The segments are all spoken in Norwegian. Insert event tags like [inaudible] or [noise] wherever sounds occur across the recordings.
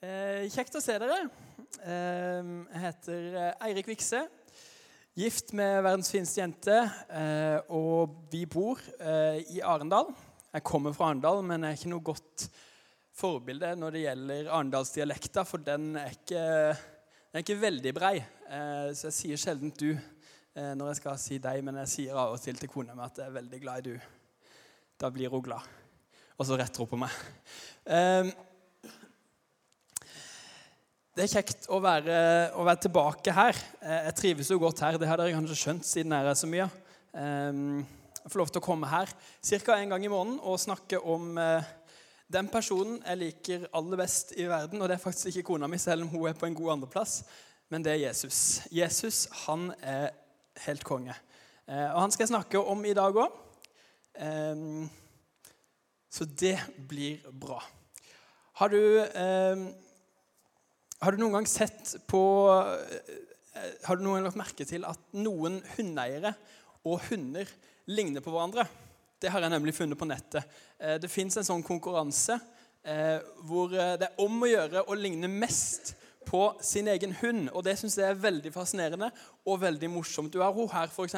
Eh, kjekt å se dere. Eh, jeg heter eh, Eirik Vikse. Gift med verdens fineste jente. Eh, og vi bor eh, i Arendal. Jeg kommer fra Arendal, men jeg er ikke noe godt forbilde når det gjelder arendalsdialekta, for den er ikke, den er ikke veldig brei. Eh, så jeg sier sjelden 'du' når jeg skal si 'deg', men jeg sier av og til til kona mi at jeg er veldig glad i 'du'. Da blir hun glad. Og så retter hun på meg. Eh, det er kjekt å være, å være, tilbake her. Eh, jeg trives jo godt her. Det har dere kanskje skjønt siden jeg er så mye. Ehm, jeg får lov til å komme her ca. en gang i måneden og snakke om eh, den personen jeg liker aller best i verden. Og det er faktisk ikke kona mi, selv om hun er på en god andreplass. Men det er Jesus. Jesus han er helt konge. Eh, og han skal jeg snakke om i dag òg. Så det blir bra. Har du har du noen gang sett på eh, Har du noen gang lagt merke til at noen hundeeiere og hunder ligner på hverandre? Det har jeg nemlig funnet på nettet. Eh, det fins en sånn konkurranse eh, hvor det er om å gjøre å ligne mest på sin egen hund. Og det syns jeg er veldig fascinerende og veldig morsomt. Du har hun her, f.eks.,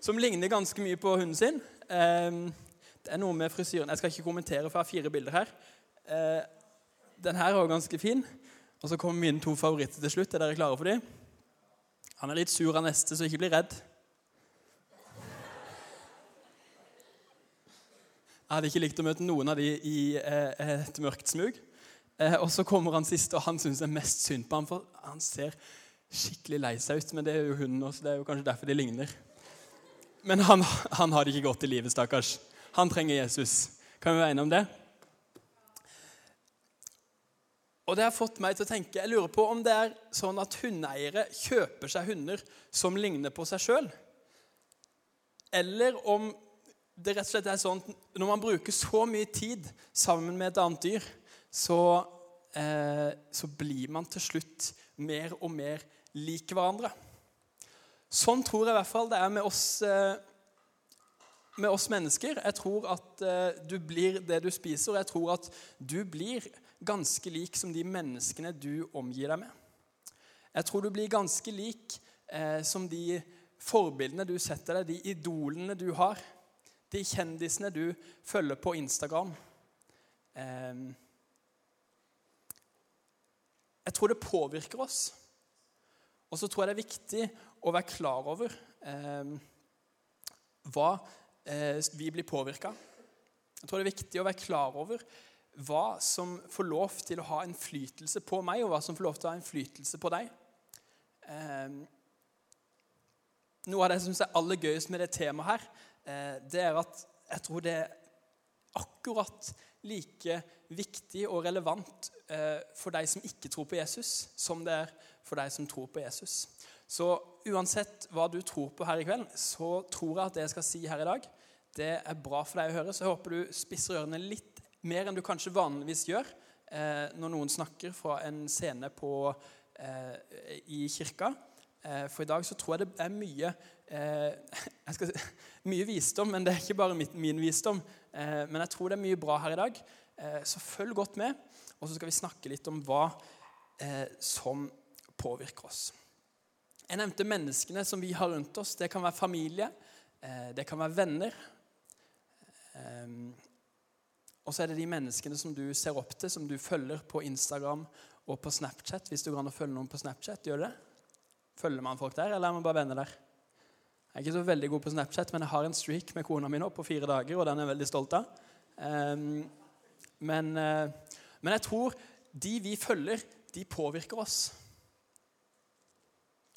som ligner ganske mye på hunden sin. Det er noe med frisyren Jeg skal ikke kommentere, for jeg har fire bilder her. Den her er også ganske fin. Og så kommer mine to favoritter til slutt. Er dere klare for dem? Han er litt sur av neste, så ikke bli redd. Jeg hadde ikke likt å møte noen av de i eh, et mørkt smug. Eh, og så kommer han siste, og han syns er mest synd på ham, for han ser skikkelig lei seg ut. Men det er jo hunden også, det er jo kanskje derfor de ligner. Men han, han har det ikke godt i livet, stakkars. Han trenger Jesus. Kan vi være enige om det? Og det har fått meg til å tenke, Jeg lurer på om det er sånn at hundeeiere kjøper seg hunder som ligner på seg sjøl. Eller om det rett og slett er sånn at når man bruker så mye tid sammen med et annet dyr, så, eh, så blir man til slutt mer og mer lik hverandre. Sånn tror jeg i hvert fall det er med oss, eh, med oss mennesker. Jeg tror at eh, du blir det du spiser, og jeg tror at du blir ganske lik som de menneskene du omgir deg med. Jeg tror du blir ganske lik eh, som de forbildene du setter deg, de idolene du har, de kjendisene du følger på Instagram. Eh, jeg tror det påvirker oss. Og så tror jeg det er viktig å være klar over eh, hva vi blir påvirka Jeg tror det er viktig å være klar over hva som får lov til å ha innflytelse på meg, og hva som får lov til å ha innflytelse på deg. Eh, noe av det jeg syns er aller gøyest med det temaet her, eh, det er at jeg tror det er akkurat like viktig og relevant eh, for deg som ikke tror på Jesus, som det er for deg som tror på Jesus. Så uansett hva du tror på her i kveld, så tror jeg at det jeg skal si her i dag, det er bra for deg å høre. Så jeg håper du spisser ørene litt mer enn du kanskje vanligvis gjør eh, når noen snakker fra en scene på, eh, i kirka. Eh, for i dag så tror jeg det er mye, eh, [laughs] si, mye visdom, men det er ikke bare min, min visdom. Eh, men jeg tror det er mye bra her i dag. Eh, så følg godt med, og så skal vi snakke litt om hva som påvirker oss. Jeg nevnte menneskene som vi har rundt oss. Det kan være familie, det kan være venner. Og så er det de menneskene som du ser opp til, som du følger på Instagram og på Snapchat. Hvis du kan følge noen på Snapchat, gjør du det? Følger man folk der, eller er man bare venner der? Jeg er ikke så veldig god på Snapchat, men jeg har en streak med kona mi nå på fire dager, og den er jeg veldig stolt av. Um, men, uh, men jeg tror de vi følger, de påvirker oss.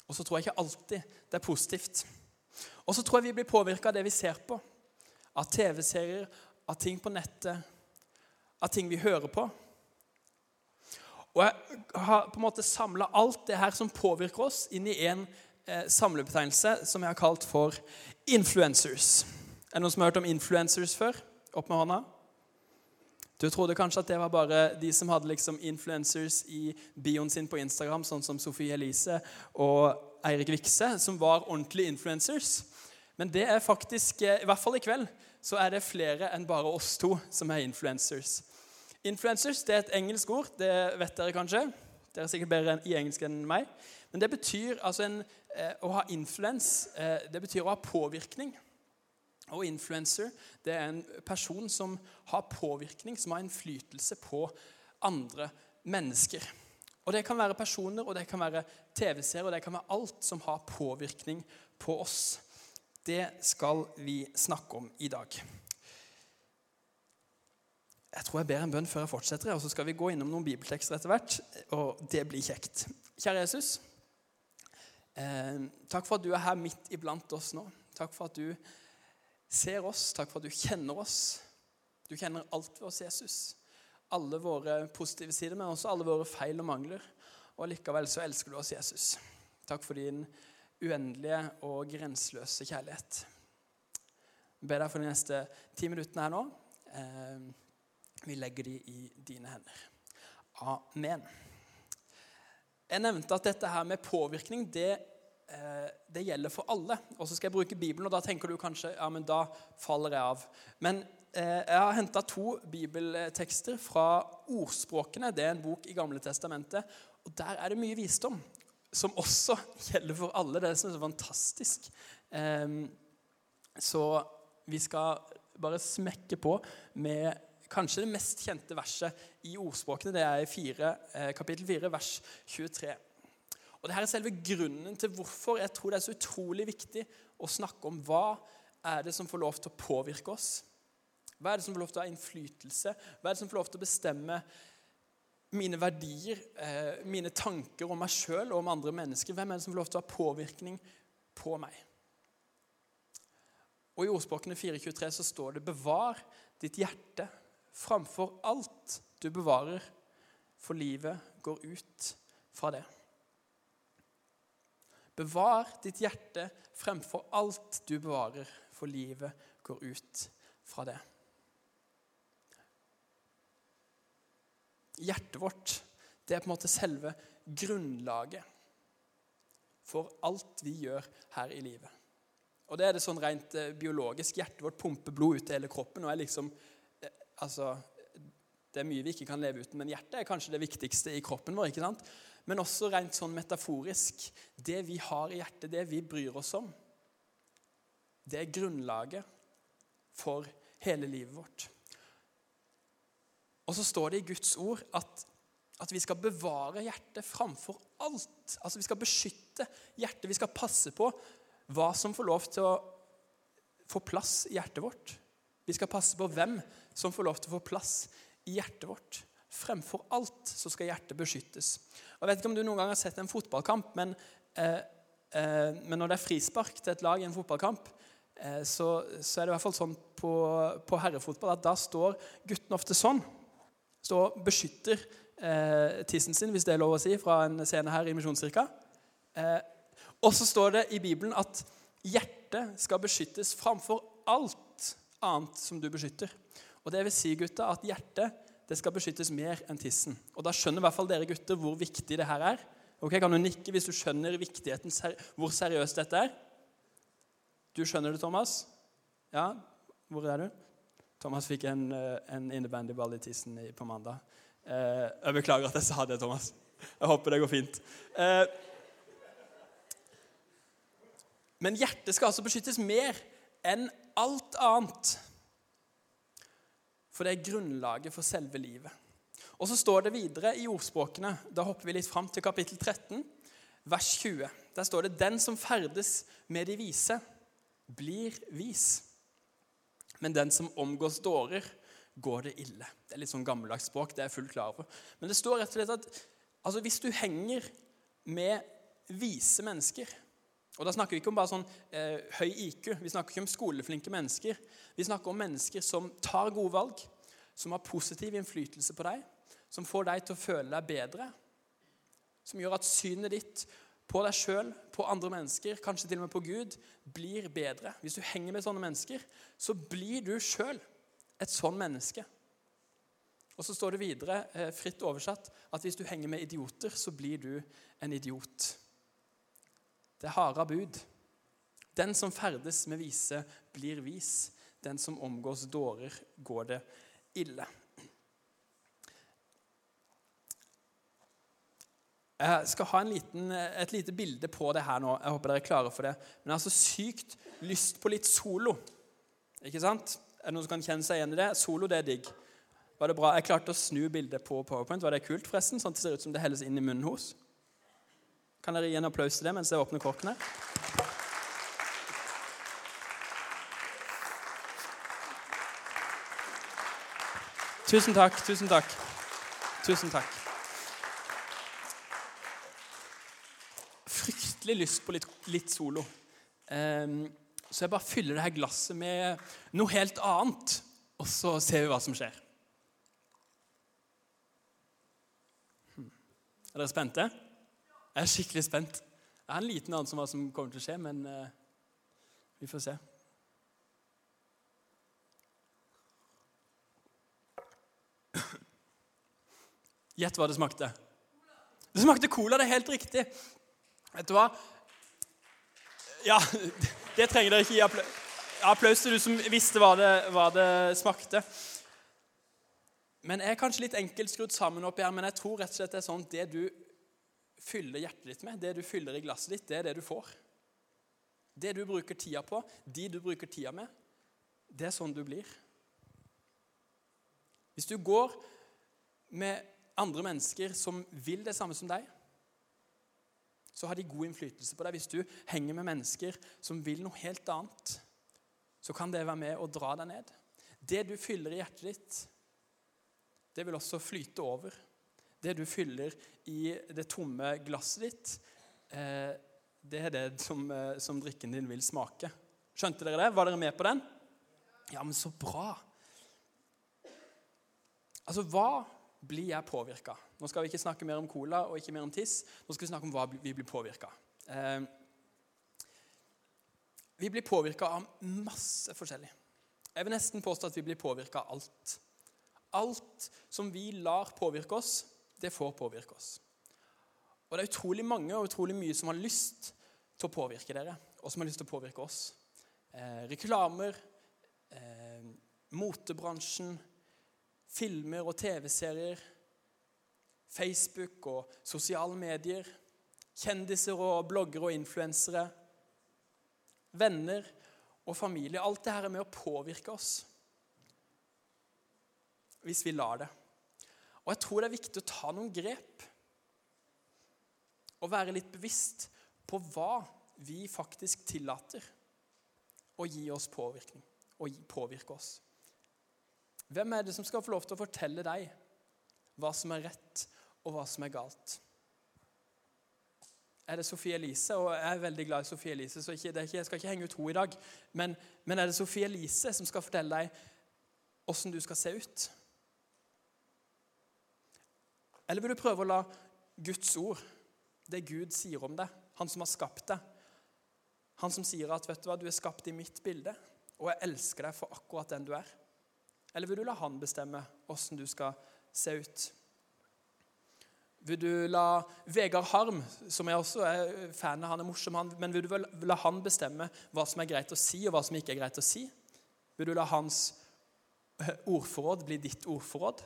Og så tror jeg ikke alltid det er positivt. Og så tror jeg vi blir påvirka av det vi ser på. Av TV-serier, av ting på nettet, av ting vi hører på. Og jeg har på en måte samla alt det her som påvirker oss, inn i én eh, samlebetegnelse som jeg har kalt for influencers. Er det noen som har hørt om influencers før? Opp med hånda. Du trodde kanskje at det var bare de som hadde liksom influencers i bioen sin på Instagram, sånn som Sofie Elise og Eirik Vikse, som var ordentlige influencers. Men det er faktisk, eh, i hvert fall i kveld, så er det flere enn bare oss to som er influencers. Influencers det er et engelsk ord. Det vet dere kanskje. Dere er sikkert bedre i engelsk enn meg. Men det betyr altså en, eh, å ha influens. Eh, det betyr å ha påvirkning. Og influencer det er en person som har påvirkning, som har innflytelse på andre mennesker. Og Det kan være personer, og det kan være TV-serier, og det kan være alt som har påvirkning på oss. Det skal vi snakke om i dag. Jeg tror jeg ber en bønn før jeg fortsetter, og så skal vi gå innom noen bibeltekster etter hvert. Og det blir kjekt. Kjære Jesus, eh, takk for at du er her midt iblant oss nå. Takk for at du ser oss. Takk for at du kjenner oss. Du kjenner alt ved oss, Jesus. Alle våre positive sider, men også alle våre feil og mangler. Og likevel så elsker du oss, Jesus. Takk for din uendelige og grenseløse kjærlighet. Jeg ber deg for de neste ti minuttene her nå. Eh, vi legger de i dine hender. Amen. Jeg nevnte at dette her med påvirkning det, eh, det gjelder for alle. Og så skal jeg bruke Bibelen, og da tenker du kanskje ja, men da faller jeg av. Men eh, jeg har henta to bibeltekster fra Ordspråkene. Det er en bok i Gamle Testamentet. Og der er det mye visdom som også [laughs] gjelder for alle. Det er så fantastisk. Eh, så vi skal bare smekke på med Kanskje det mest kjente verset i ordspråkene det er i 4, eh, kapittel 4, vers 23. Og Dette er selve grunnen til hvorfor jeg tror det er så utrolig viktig å snakke om hva er det som får lov til å påvirke oss. Hva er det som får lov til å ha innflytelse? Hva er det som får lov til å bestemme mine verdier, eh, mine tanker om meg sjøl og om andre mennesker? Hvem er det som får lov til å ha påvirkning på meg? Og I ordspråkene 4.23 så står det 'bevar ditt hjerte framfor alt du bevarer, for livet går ut fra det. Bevar ditt hjerte fremfor alt du bevarer, for livet går ut fra det. Hjertet vårt det er på en måte selve grunnlaget for alt vi gjør her i livet. Og det er det sånn rent eh, biologisk. Hjertet vårt pumper blod ut til hele kroppen og er liksom altså, Det er mye vi ikke kan leve uten, men hjertet er kanskje det viktigste i kroppen vår. ikke sant? Men også rent sånn metaforisk. Det vi har i hjertet, det vi bryr oss om, det er grunnlaget for hele livet vårt. Og så står det i Guds ord at, at vi skal bevare hjertet framfor alt. Altså Vi skal beskytte hjertet. Vi skal passe på hva som får lov til å få plass i hjertet vårt. Vi skal passe på hvem som får lov til å få plass i hjertet vårt. Fremfor alt så skal hjertet beskyttes. Jeg vet ikke om du noen gang har sett en fotballkamp, men, eh, eh, men når det er frispark til et lag i en fotballkamp, eh, så, så, er det i hvert fall sånn på, på, herrefotball at da står gutten ofte sånn. Står og beskytter eh, tissen sin, hvis det er lov å si, fra en scene her i Misjonskirka. Eh, og så står det i Bibelen at hjertet skal beskyttes framfor alt annet som du beskytter. Og det vil si, gutta, at hjertet det skal beskyttes mer enn tissen. Og da skjønner i hvert fall dere gutter hvor viktig det her er. Ok, Kan du nikke hvis du skjønner viktigheten, hvor seriøst dette er? Du skjønner det, Thomas? Ja? Hvor er du? Thomas fikk en, eh, en innebandyball i tissen på mandag. Eh, jeg beklager at jeg sa det, Thomas. Jeg håper det går fint. Eh, men hjertet skal altså beskyttes mer enn alt annet. For det er grunnlaget for selve livet. Og så står det videre i ordspråkene, da hopper vi litt fram til kapittel 13, vers 20. Der står det 'Den som ferdes med de vise, blir vis'. Men den som omgås dårer, går det ille. Det er litt sånn gammeldags språk, det er jeg fullt klar over. Men det står rett og slett at altså, hvis du henger med vise mennesker og Da snakker vi ikke om bare sånn eh, høy IQ, vi snakker ikke om skoleflinke mennesker. Vi snakker om mennesker som tar gode valg, som har positiv innflytelse på deg, som får deg til å føle deg bedre, som gjør at synet ditt på deg sjøl, på andre mennesker, kanskje til og med på Gud, blir bedre. Hvis du henger med sånne mennesker, så blir du sjøl et sånn menneske. Og så står det videre, eh, fritt oversatt, at hvis du henger med idioter, så blir du en idiot. Det er harde bud. Den som ferdes med vise, blir vis. Den som omgås dårer, går det ille. Jeg skal ha liten, et lite bilde på det her nå. Jeg håper dere er klare for det. Men jeg har så sykt lyst på litt solo. Ikke sant? Er det noen som kan kjenne seg igjen i det? Solo, det er digg. Var det bra? Jeg klarte å snu bildet på PowerPoint. Var det kult, forresten? Sånn at det ser ut som det helles inn i munnen hos. Kan dere gi en applaus til det mens jeg åpner korkene? Tusen takk, tusen takk. Tusen takk. Fryktelig lyst på litt, litt solo. Um, så jeg bare fyller det her glasset med noe helt annet, og så ser vi hva som skjer. Hmm. Er dere spente? Jeg er skikkelig spent. Jeg har en liten anelse om hva som kommer til å skje, men uh, vi får se. Gjett hva det smakte. Det smakte cola. Det er helt riktig. Vet du hva? Ja, [laughs] det trenger dere ikke gi applaus, applaus til du som visste hva det, hva det, smakte. Men jeg er kanskje litt enkelt skrudd sammen opp her, men jeg tror rett og slett det er sånn det du fyller hjertet ditt med, det du fyller i glasset ditt, det er det du får. Det du bruker tida på, de du bruker tida med, det er sånn du blir. Hvis du går med andre mennesker som vil det samme som deg, så har de god innflytelse på deg. Hvis du henger med mennesker som vil noe helt annet, så kan det være med å dra deg ned. Det du fyller i hjertet ditt, det vil også flyte over. Det du fyller i det tomme glasset ditt, eh, det er det som, eh, som drikken din vil smake. Skjønte dere det? Var dere med på den? Ja, men så bra. Altså, hva blir jeg påvirka? Nå skal vi ikke snakke mer om cola og ikke mer om tiss. Nå skal vi snakke om hva vi blir påvirka eh, Vi blir påvirka av masse forskjellig. Jeg vil nesten påstå at vi blir påvirka av alt. Alt som vi lar påvirke oss, det får påvirke oss. Og det er utrolig mange og utrolig mye som har lyst til å påvirke dere, og som har lyst til å påvirke oss. Eh, reklamer, eh, motebransjen, filmer og TV-serier, Facebook og sosiale medier, kjendiser og bloggere og influensere, venner og familie. Alt det her er med å påvirke oss hvis vi lar det. Og jeg tror det er viktig å ta noen grep og være litt bevisst på hva vi faktisk tillater å gi oss påvirkning og påvirke oss. Hvem er det som skal få lov til å fortelle deg hva som er rett, og hva som er galt? Er det Sofie Elise? Og jeg er veldig glad i Sofie Elise, så ikke, ikke, jeg skal ikke henge ut henne i dag. Men, men, er det Sofie Elise som skal fortelle deg åssen du skal se ut? Eller vil du prøve å la Guds ord, det Gud sier om deg, han som har skapt deg, han som sier at vet du hva, du er skapt i mitt bilde, og jeg elsker deg for akkurat den du er? Eller vil du la han bestemme åssen du skal se ut? Vil du la Vegard Harm, som jeg også er fan av, han er morsom, han, men vil du la han bestemme hva som er greit å si, og hva som ikke er greit å si? Vil du la hans eh, ordforråd bli ditt ordforråd?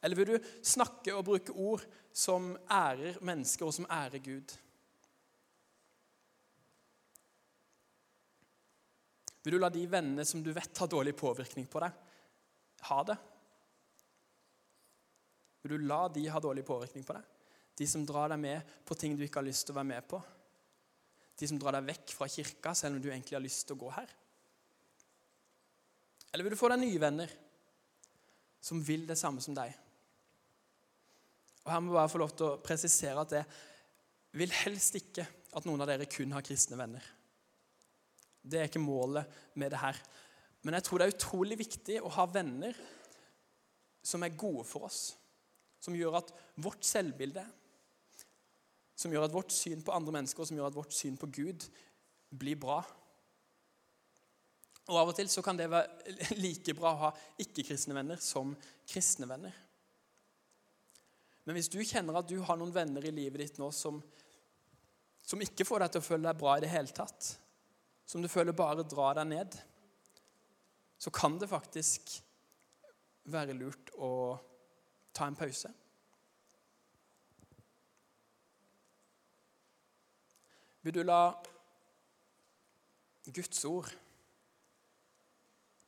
Eller vil du snakke og bruke ord som ærer mennesker, og som ærer Gud? Vil du la de vennene som du vet har dårlig påvirkning på deg, ha det? Vil du la de ha dårlig påvirkning på deg? De som drar deg med på ting du ikke har lyst til å være med på? De som drar deg vekk fra kirka selv om du egentlig har lyst til å gå her? Eller vil du få deg nye venner som vil det samme som deg? Og Her må jeg bare få lov til å presisere at jeg vil helst ikke at noen av dere kun har kristne venner. Det er ikke målet med det her. Men jeg tror det er utrolig viktig å ha venner som er gode for oss. Som gjør at vårt selvbilde, som gjør at vårt syn på andre mennesker som gjør at vårt syn på Gud blir bra. Og Av og til så kan det være like bra å ha ikke-kristne venner som kristne venner. Men hvis du kjenner at du har noen venner i livet ditt nå som, som ikke får deg til å føle deg bra i det hele tatt, som du føler bare drar deg ned, så kan det faktisk være lurt å ta en pause. Vil du la Guds ord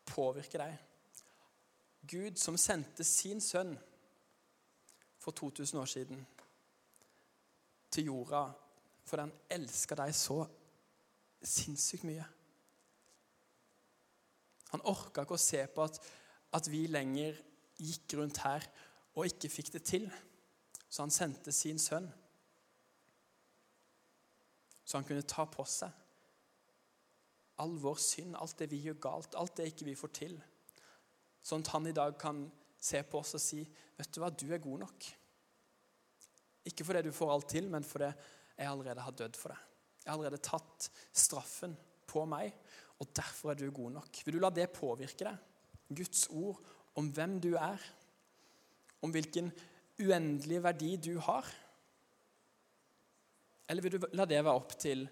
påvirke deg? Gud som sendte sin sønn for 2000 år siden til jorda fordi han elska deg så sinnssykt mye. Han orka ikke å se på at, at vi lenger gikk rundt her og ikke fikk det til. Så han sendte sin sønn. Så han kunne ta på seg all vår synd, alt det vi gjør galt, alt det ikke vi får til. Sånn at han i dag kan se på oss og si, 'Vet du hva, du er god nok.' Ikke fordi du får alt til, men fordi jeg allerede har dødd for deg. Jeg har allerede tatt straffen på meg, og derfor er du god nok. Vil du la det påvirke deg? Guds ord om hvem du er, om hvilken uendelig verdi du har? Eller vil du la det være opp til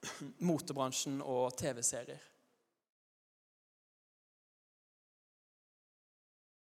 [clears throat] motebransjen og TV-serier?